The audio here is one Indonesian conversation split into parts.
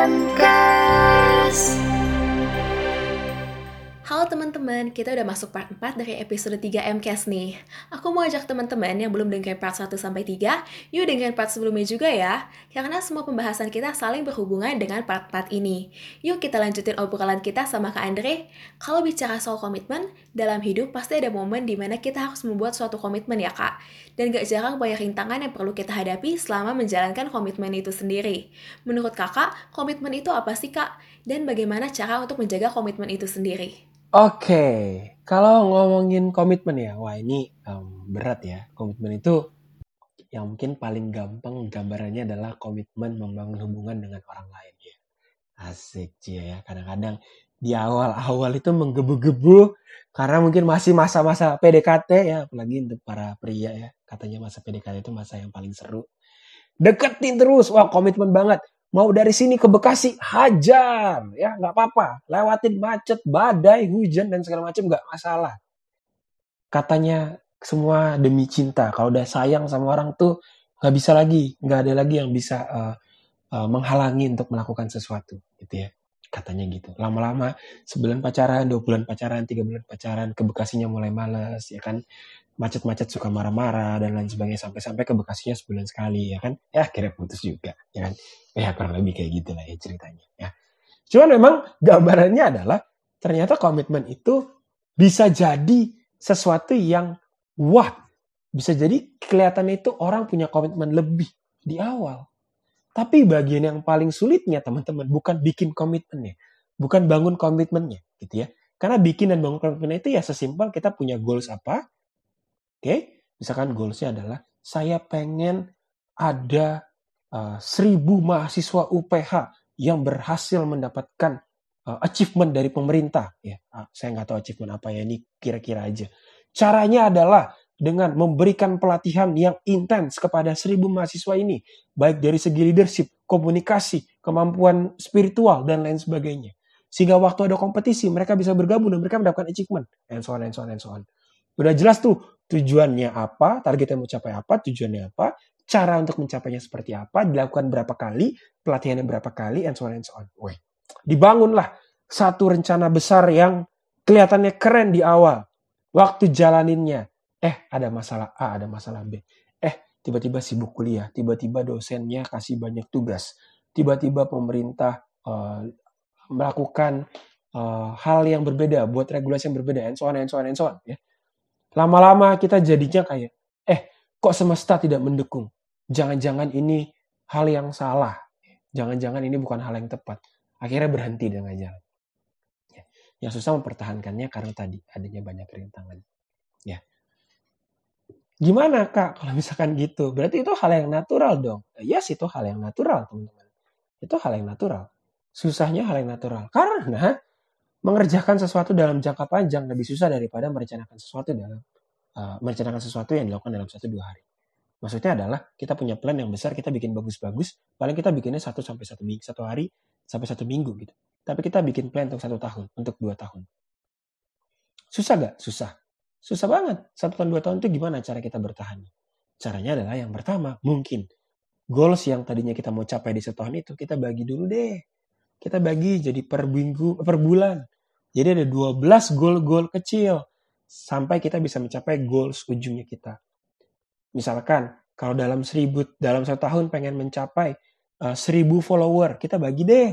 podcast. Teman-teman, kita udah masuk part 4 dari episode 3 MCAS nih. Aku mau ajak teman-teman yang belum dengar part 1 sampai 3, yuk dengerin part sebelumnya juga ya. Karena semua pembahasan kita saling berhubungan dengan part-part ini. Yuk kita lanjutin obrolan kita sama Kak Andre. Kalau bicara soal komitmen, dalam hidup pasti ada momen di mana kita harus membuat suatu komitmen ya Kak. Dan gak jarang banyak rintangan yang perlu kita hadapi selama menjalankan komitmen itu sendiri. Menurut kakak, komitmen itu apa sih Kak? Dan bagaimana cara untuk menjaga komitmen itu sendiri? Oke, kalau ngomongin komitmen ya, wah ini um, berat ya. Komitmen itu yang mungkin paling gampang gambarannya adalah komitmen membangun hubungan dengan orang lain ya. Asik sih ya. Kadang-kadang di awal-awal itu menggebu-gebu karena mungkin masih masa-masa PDKT ya, apalagi untuk para pria ya. Katanya masa PDKT itu masa yang paling seru. Deketin terus, wah komitmen banget mau dari sini ke Bekasi hajar ya nggak apa-apa. Lewatin macet badai hujan dan segala macam nggak masalah. Katanya semua demi cinta. Kalau udah sayang sama orang tuh nggak bisa lagi. Nggak ada lagi yang bisa uh, uh, menghalangi untuk melakukan sesuatu gitu ya. Katanya gitu. Lama-lama sebulan pacaran dua bulan pacaran tiga bulan pacaran ke Bekasinya mulai males ya kan macet-macet suka marah-marah dan lain sebagainya sampai-sampai ke Bekasinya sebulan sekali ya kan? Ya akhirnya putus juga ya kan? Ya kurang lebih kayak gitu lah ya ceritanya ya. Cuman memang gambarannya adalah ternyata komitmen itu bisa jadi sesuatu yang wah bisa jadi kelihatannya itu orang punya komitmen lebih di awal. Tapi bagian yang paling sulitnya teman-teman bukan bikin komitmennya bukan bangun komitmennya gitu ya. Karena bikin dan bangun komitmennya itu ya sesimpel kita punya goals apa Oke, misalkan goalsnya adalah saya pengen ada uh, seribu mahasiswa UPH yang berhasil mendapatkan uh, achievement dari pemerintah. Ya, uh, saya nggak tahu achievement apa ya ini kira-kira aja. Caranya adalah dengan memberikan pelatihan yang intens kepada seribu mahasiswa ini, baik dari segi leadership, komunikasi, kemampuan spiritual dan lain sebagainya. Sehingga waktu ada kompetisi mereka bisa bergabung dan mereka mendapatkan achievement, and so on, and so on, and so on. Udah jelas tuh tujuannya apa, targetnya mau capai apa, tujuannya apa, cara untuk mencapainya seperti apa, dilakukan berapa kali, pelatihannya berapa kali, and so on and so on. Weh. Dibangunlah satu rencana besar yang kelihatannya keren di awal. Waktu jalaninnya, eh ada masalah A, ada masalah B. Eh tiba-tiba sibuk kuliah, tiba-tiba dosennya kasih banyak tugas, tiba-tiba pemerintah uh, melakukan uh, hal yang berbeda, buat regulasi yang berbeda, and so on, and so on, and so on. Ya Lama-lama kita jadinya kayak, eh kok semesta tidak mendukung? Jangan-jangan ini hal yang salah. Jangan-jangan ini bukan hal yang tepat. Akhirnya berhenti dengan jalan. Ya. Yang susah mempertahankannya karena tadi adanya banyak rintangan. Ya. Gimana kak kalau misalkan gitu? Berarti itu hal yang natural dong. Yes itu hal yang natural teman-teman. Itu hal yang natural. Susahnya hal yang natural. Karena mengerjakan sesuatu dalam jangka panjang lebih susah daripada merencanakan sesuatu dalam uh, merencanakan sesuatu yang dilakukan dalam satu dua hari. Maksudnya adalah kita punya plan yang besar, kita bikin bagus-bagus, paling kita bikinnya satu sampai satu minggu, satu hari sampai satu minggu gitu. Tapi kita bikin plan untuk satu tahun, untuk dua tahun. Susah gak? Susah. Susah banget. Satu tahun, dua tahun itu gimana cara kita bertahan? Caranya adalah yang pertama, mungkin goals yang tadinya kita mau capai di setahun itu, kita bagi dulu deh kita bagi jadi per minggu per bulan. Jadi ada 12 goal-goal kecil sampai kita bisa mencapai goals ujungnya kita. Misalkan kalau dalam seribu dalam satu tahun pengen mencapai uh, seribu follower, kita bagi deh.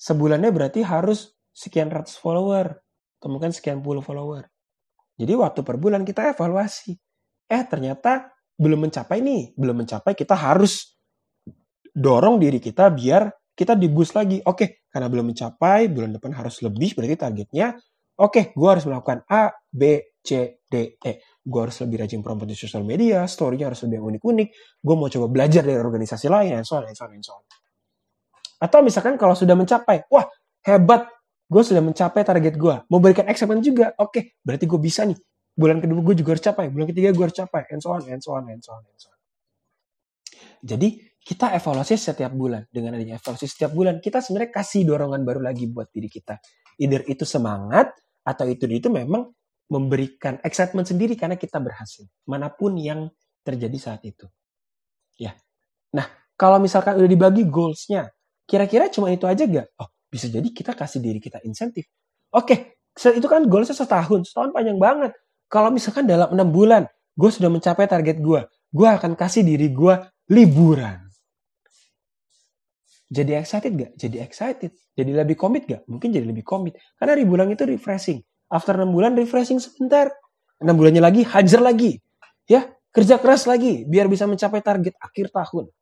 Sebulannya berarti harus sekian ratus follower, atau mungkin sekian puluh follower. Jadi waktu per bulan kita evaluasi. Eh ternyata belum mencapai nih, belum mencapai kita harus dorong diri kita biar kita di boost lagi. Oke, okay, karena belum mencapai, bulan depan harus lebih, berarti targetnya, oke, okay, gue harus melakukan A, B, C, D, E. Gue harus lebih rajin promote di sosial media, story-nya harus lebih unik-unik, gue mau coba belajar dari organisasi lain, and so on, and so on, and so on. Atau misalkan kalau sudah mencapai, wah, hebat, gue sudah mencapai target gue. Mau berikan excitement juga, oke, okay, berarti gue bisa nih. Bulan kedua gue juga harus capai, bulan ketiga gue harus capai, and so on, and so on, and so on, and so on. Jadi kita evaluasi setiap bulan. Dengan adanya evaluasi setiap bulan, kita sebenarnya kasih dorongan baru lagi buat diri kita. Either itu semangat, atau itu itu memang memberikan excitement sendiri karena kita berhasil. Mana pun yang terjadi saat itu. Ya. Nah, kalau misalkan udah dibagi goalsnya, Kira-kira cuma itu aja gak? Oh, bisa jadi kita kasih diri kita insentif. Oke, itu kan goalsnya setahun. Setahun panjang banget. Kalau misalkan dalam enam bulan, gue sudah mencapai target gue. Gue akan kasih diri gue liburan. Jadi excited gak? Jadi excited. Jadi lebih komit gak? Mungkin jadi lebih komit. Karena liburan itu refreshing. After 6 bulan refreshing sebentar. 6 bulannya lagi hajar lagi. Ya, kerja keras lagi biar bisa mencapai target akhir tahun.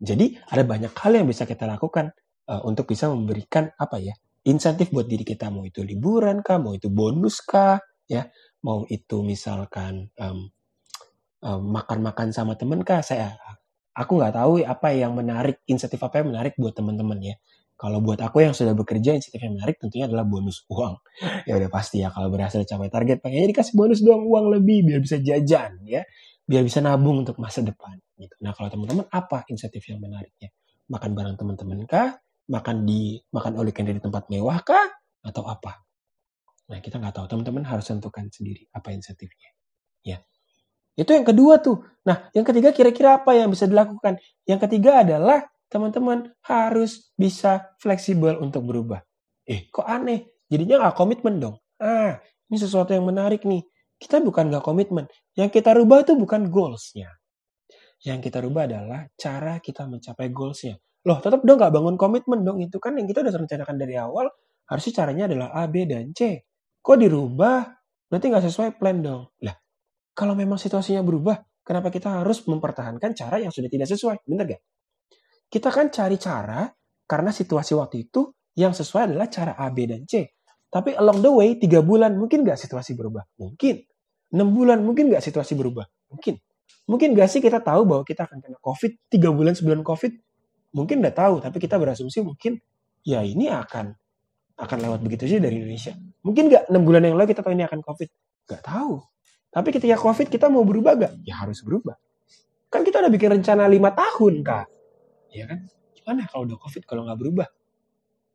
Jadi ada banyak hal yang bisa kita lakukan uh, untuk bisa memberikan apa ya insentif buat diri kita mau itu liburan kah, mau itu bonus kah, ya, mau itu misalkan um, makan-makan sama temen kah. Saya aku nggak tahu apa yang menarik insentif apa yang menarik buat teman-teman ya. Kalau buat aku yang sudah bekerja insentif yang menarik tentunya adalah bonus uang. ya udah pasti ya kalau berhasil capai target pengennya dikasih bonus doang uang lebih biar bisa jajan ya biar bisa nabung untuk masa depan. Gitu. Nah kalau teman-teman apa insentif yang menariknya? Makan bareng teman-teman kah? Makan di makan oleh di tempat mewah kah? Atau apa? Nah kita nggak tahu. Teman-teman harus tentukan sendiri apa insentifnya. Ya. Itu yang kedua tuh. Nah yang ketiga kira-kira apa yang bisa dilakukan? Yang ketiga adalah teman-teman harus bisa fleksibel untuk berubah. Eh kok aneh? Jadinya nggak komitmen dong. Ah ini sesuatu yang menarik nih kita bukan nggak komitmen. Yang kita rubah itu bukan goalsnya. Yang kita rubah adalah cara kita mencapai goalsnya. Loh, tetap dong nggak bangun komitmen dong. Itu kan yang kita udah rencanakan dari awal. Harusnya caranya adalah A, B, dan C. Kok dirubah? Berarti nggak sesuai plan dong. Lah, kalau memang situasinya berubah, kenapa kita harus mempertahankan cara yang sudah tidak sesuai? Bener gak? Kita kan cari cara karena situasi waktu itu yang sesuai adalah cara A, B, dan C. Tapi along the way, tiga bulan, mungkin nggak situasi berubah? Mungkin. Enam bulan, mungkin nggak situasi berubah? Mungkin. Mungkin nggak sih kita tahu bahwa kita akan kena COVID, tiga bulan sebelum COVID? Mungkin nggak tahu, tapi kita berasumsi mungkin ya ini akan akan lewat begitu saja dari Indonesia. Mungkin nggak enam bulan yang lalu kita tahu ini akan COVID? Nggak tahu. Tapi ketika COVID kita mau berubah nggak? Ya harus berubah. Kan kita udah bikin rencana lima tahun, Kak. Ya kan? Gimana kalau udah COVID kalau nggak berubah?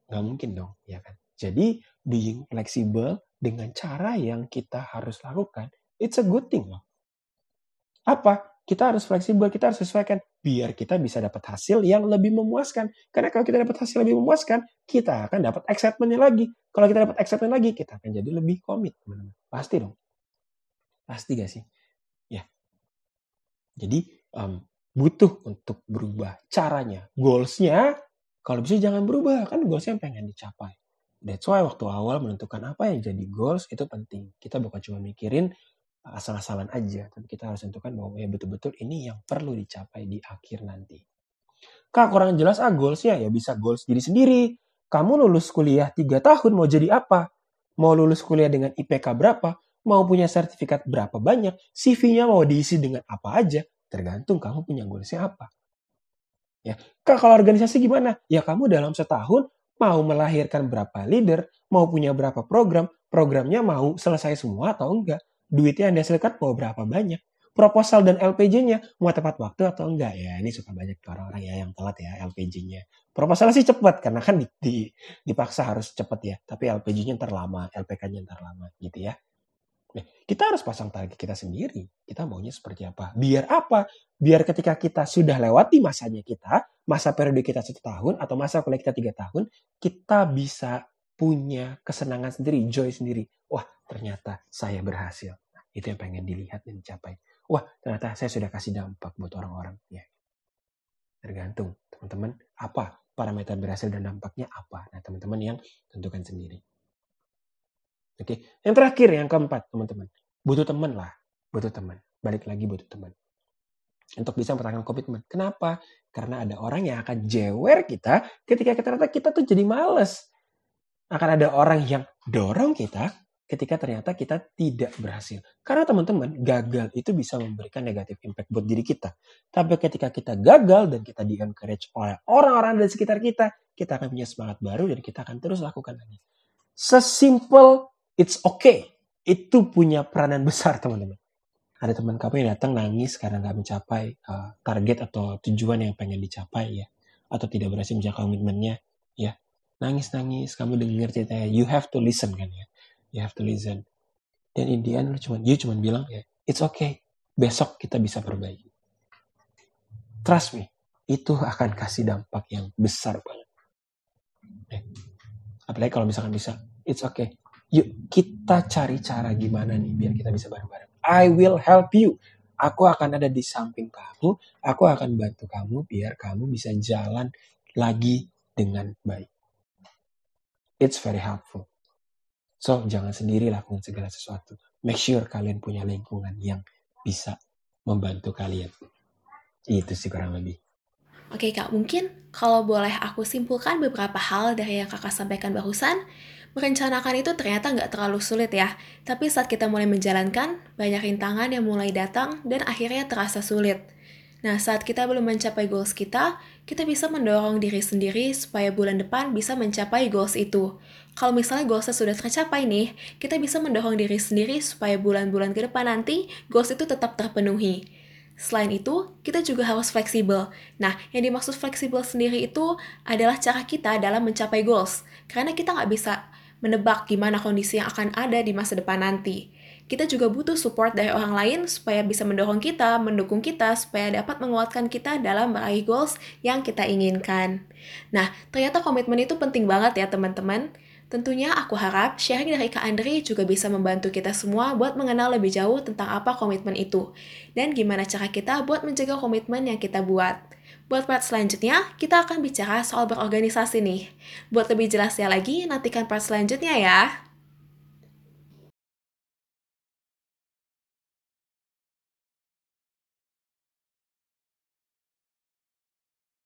Nggak mungkin dong, ya kan? Jadi being flexible dengan cara yang kita harus lakukan, it's a good thing loh. Apa? Kita harus fleksibel, kita harus sesuaikan biar kita bisa dapat hasil yang lebih memuaskan. Karena kalau kita dapat hasil lebih memuaskan, kita akan dapat excitementnya lagi. Kalau kita dapat excitement lagi, kita akan jadi lebih komit. Pasti dong. Pasti gak sih? Ya. Jadi um, butuh untuk berubah caranya. Goalsnya, kalau bisa jangan berubah. Kan goalsnya yang pengen dicapai. That's why waktu awal menentukan apa yang jadi goals itu penting. Kita bukan cuma mikirin asal-asalan aja, tapi kita harus tentukan bahwa ya betul-betul ini yang perlu dicapai di akhir nanti. Kak kurang jelas ah goalsnya ya bisa goals diri sendiri. Kamu lulus kuliah 3 tahun mau jadi apa? Mau lulus kuliah dengan IPK berapa? Mau punya sertifikat berapa banyak? CV-nya mau diisi dengan apa aja? Tergantung kamu punya goalsnya apa. Ya, kalau organisasi gimana? Ya kamu dalam setahun mau melahirkan berapa leader, mau punya berapa program, programnya mau selesai semua atau enggak, duitnya yang dihasilkan mau berapa banyak, proposal dan LPJ-nya mau tepat waktu atau enggak ya ini suka banyak orang-orang ya yang telat ya LPJ-nya proposal sih cepat karena kan di, di, dipaksa harus cepat ya tapi LPJ-nya ntar lama LPK-nya ntar lama gitu ya nah, kita harus pasang target kita sendiri kita maunya seperti apa biar apa biar ketika kita sudah lewati masanya kita masa periode kita satu tahun atau masa kuliah kita tiga tahun, kita bisa punya kesenangan sendiri, joy sendiri. Wah, ternyata saya berhasil. Nah, itu yang pengen dilihat dan dicapai. Wah, ternyata saya sudah kasih dampak buat orang-orang. Ya. Tergantung, teman-teman, apa parameter berhasil dan dampaknya apa. Nah, teman-teman yang tentukan sendiri. Oke, yang terakhir, yang keempat, teman-teman. Butuh teman lah. Butuh teman. Balik lagi butuh teman untuk bisa mempertahankan komitmen. Kenapa? Karena ada orang yang akan jewer kita ketika ternyata kita tuh jadi males. Akan ada orang yang dorong kita ketika ternyata kita tidak berhasil. Karena teman-teman, gagal itu bisa memberikan negatif impact buat diri kita. Tapi ketika kita gagal dan kita di-encourage oleh orang-orang di sekitar kita, kita akan punya semangat baru dan kita akan terus lakukan lagi. Sesimpel it's okay. Itu punya peranan besar teman-teman. Ada teman kamu yang datang nangis karena nggak mencapai uh, target atau tujuan yang pengen dicapai ya. Atau tidak berhasil menjaga komitmennya ya. Nangis nangis. Kamu dengar ceritanya. You have to listen kan ya. You have to listen. Dan in the end lu cuma you cuma bilang ya it's okay. Besok kita bisa perbaiki. Trust me itu akan kasih dampak yang besar banget. Eh, apalagi kalau misalkan bisa, it's okay. Yuk kita cari cara gimana nih biar kita bisa bareng-bareng. I will help you. Aku akan ada di samping kamu. Aku akan bantu kamu biar kamu bisa jalan lagi dengan baik. It's very helpful. So, jangan sendiri lakukan segala sesuatu. Make sure kalian punya lingkungan yang bisa membantu kalian. Itu sih kurang lebih. Oke kak, mungkin kalau boleh aku simpulkan beberapa hal dari yang kakak sampaikan barusan, merencanakan itu ternyata nggak terlalu sulit ya. Tapi saat kita mulai menjalankan, banyak rintangan yang mulai datang dan akhirnya terasa sulit. Nah, saat kita belum mencapai goals kita, kita bisa mendorong diri sendiri supaya bulan depan bisa mencapai goals itu. Kalau misalnya goalsnya sudah tercapai nih, kita bisa mendorong diri sendiri supaya bulan-bulan ke depan nanti goals itu tetap terpenuhi. Selain itu, kita juga harus fleksibel. Nah, yang dimaksud fleksibel sendiri itu adalah cara kita dalam mencapai goals. Karena kita nggak bisa menebak gimana kondisi yang akan ada di masa depan nanti. Kita juga butuh support dari orang lain supaya bisa mendorong kita, mendukung kita, supaya dapat menguatkan kita dalam meraih goals yang kita inginkan. Nah, ternyata komitmen itu penting banget ya teman-teman. Tentunya aku harap sharing dari Kak Andri juga bisa membantu kita semua buat mengenal lebih jauh tentang apa komitmen itu dan gimana cara kita buat menjaga komitmen yang kita buat. Buat part selanjutnya, kita akan bicara soal berorganisasi nih. Buat lebih jelasnya lagi, nantikan part selanjutnya ya.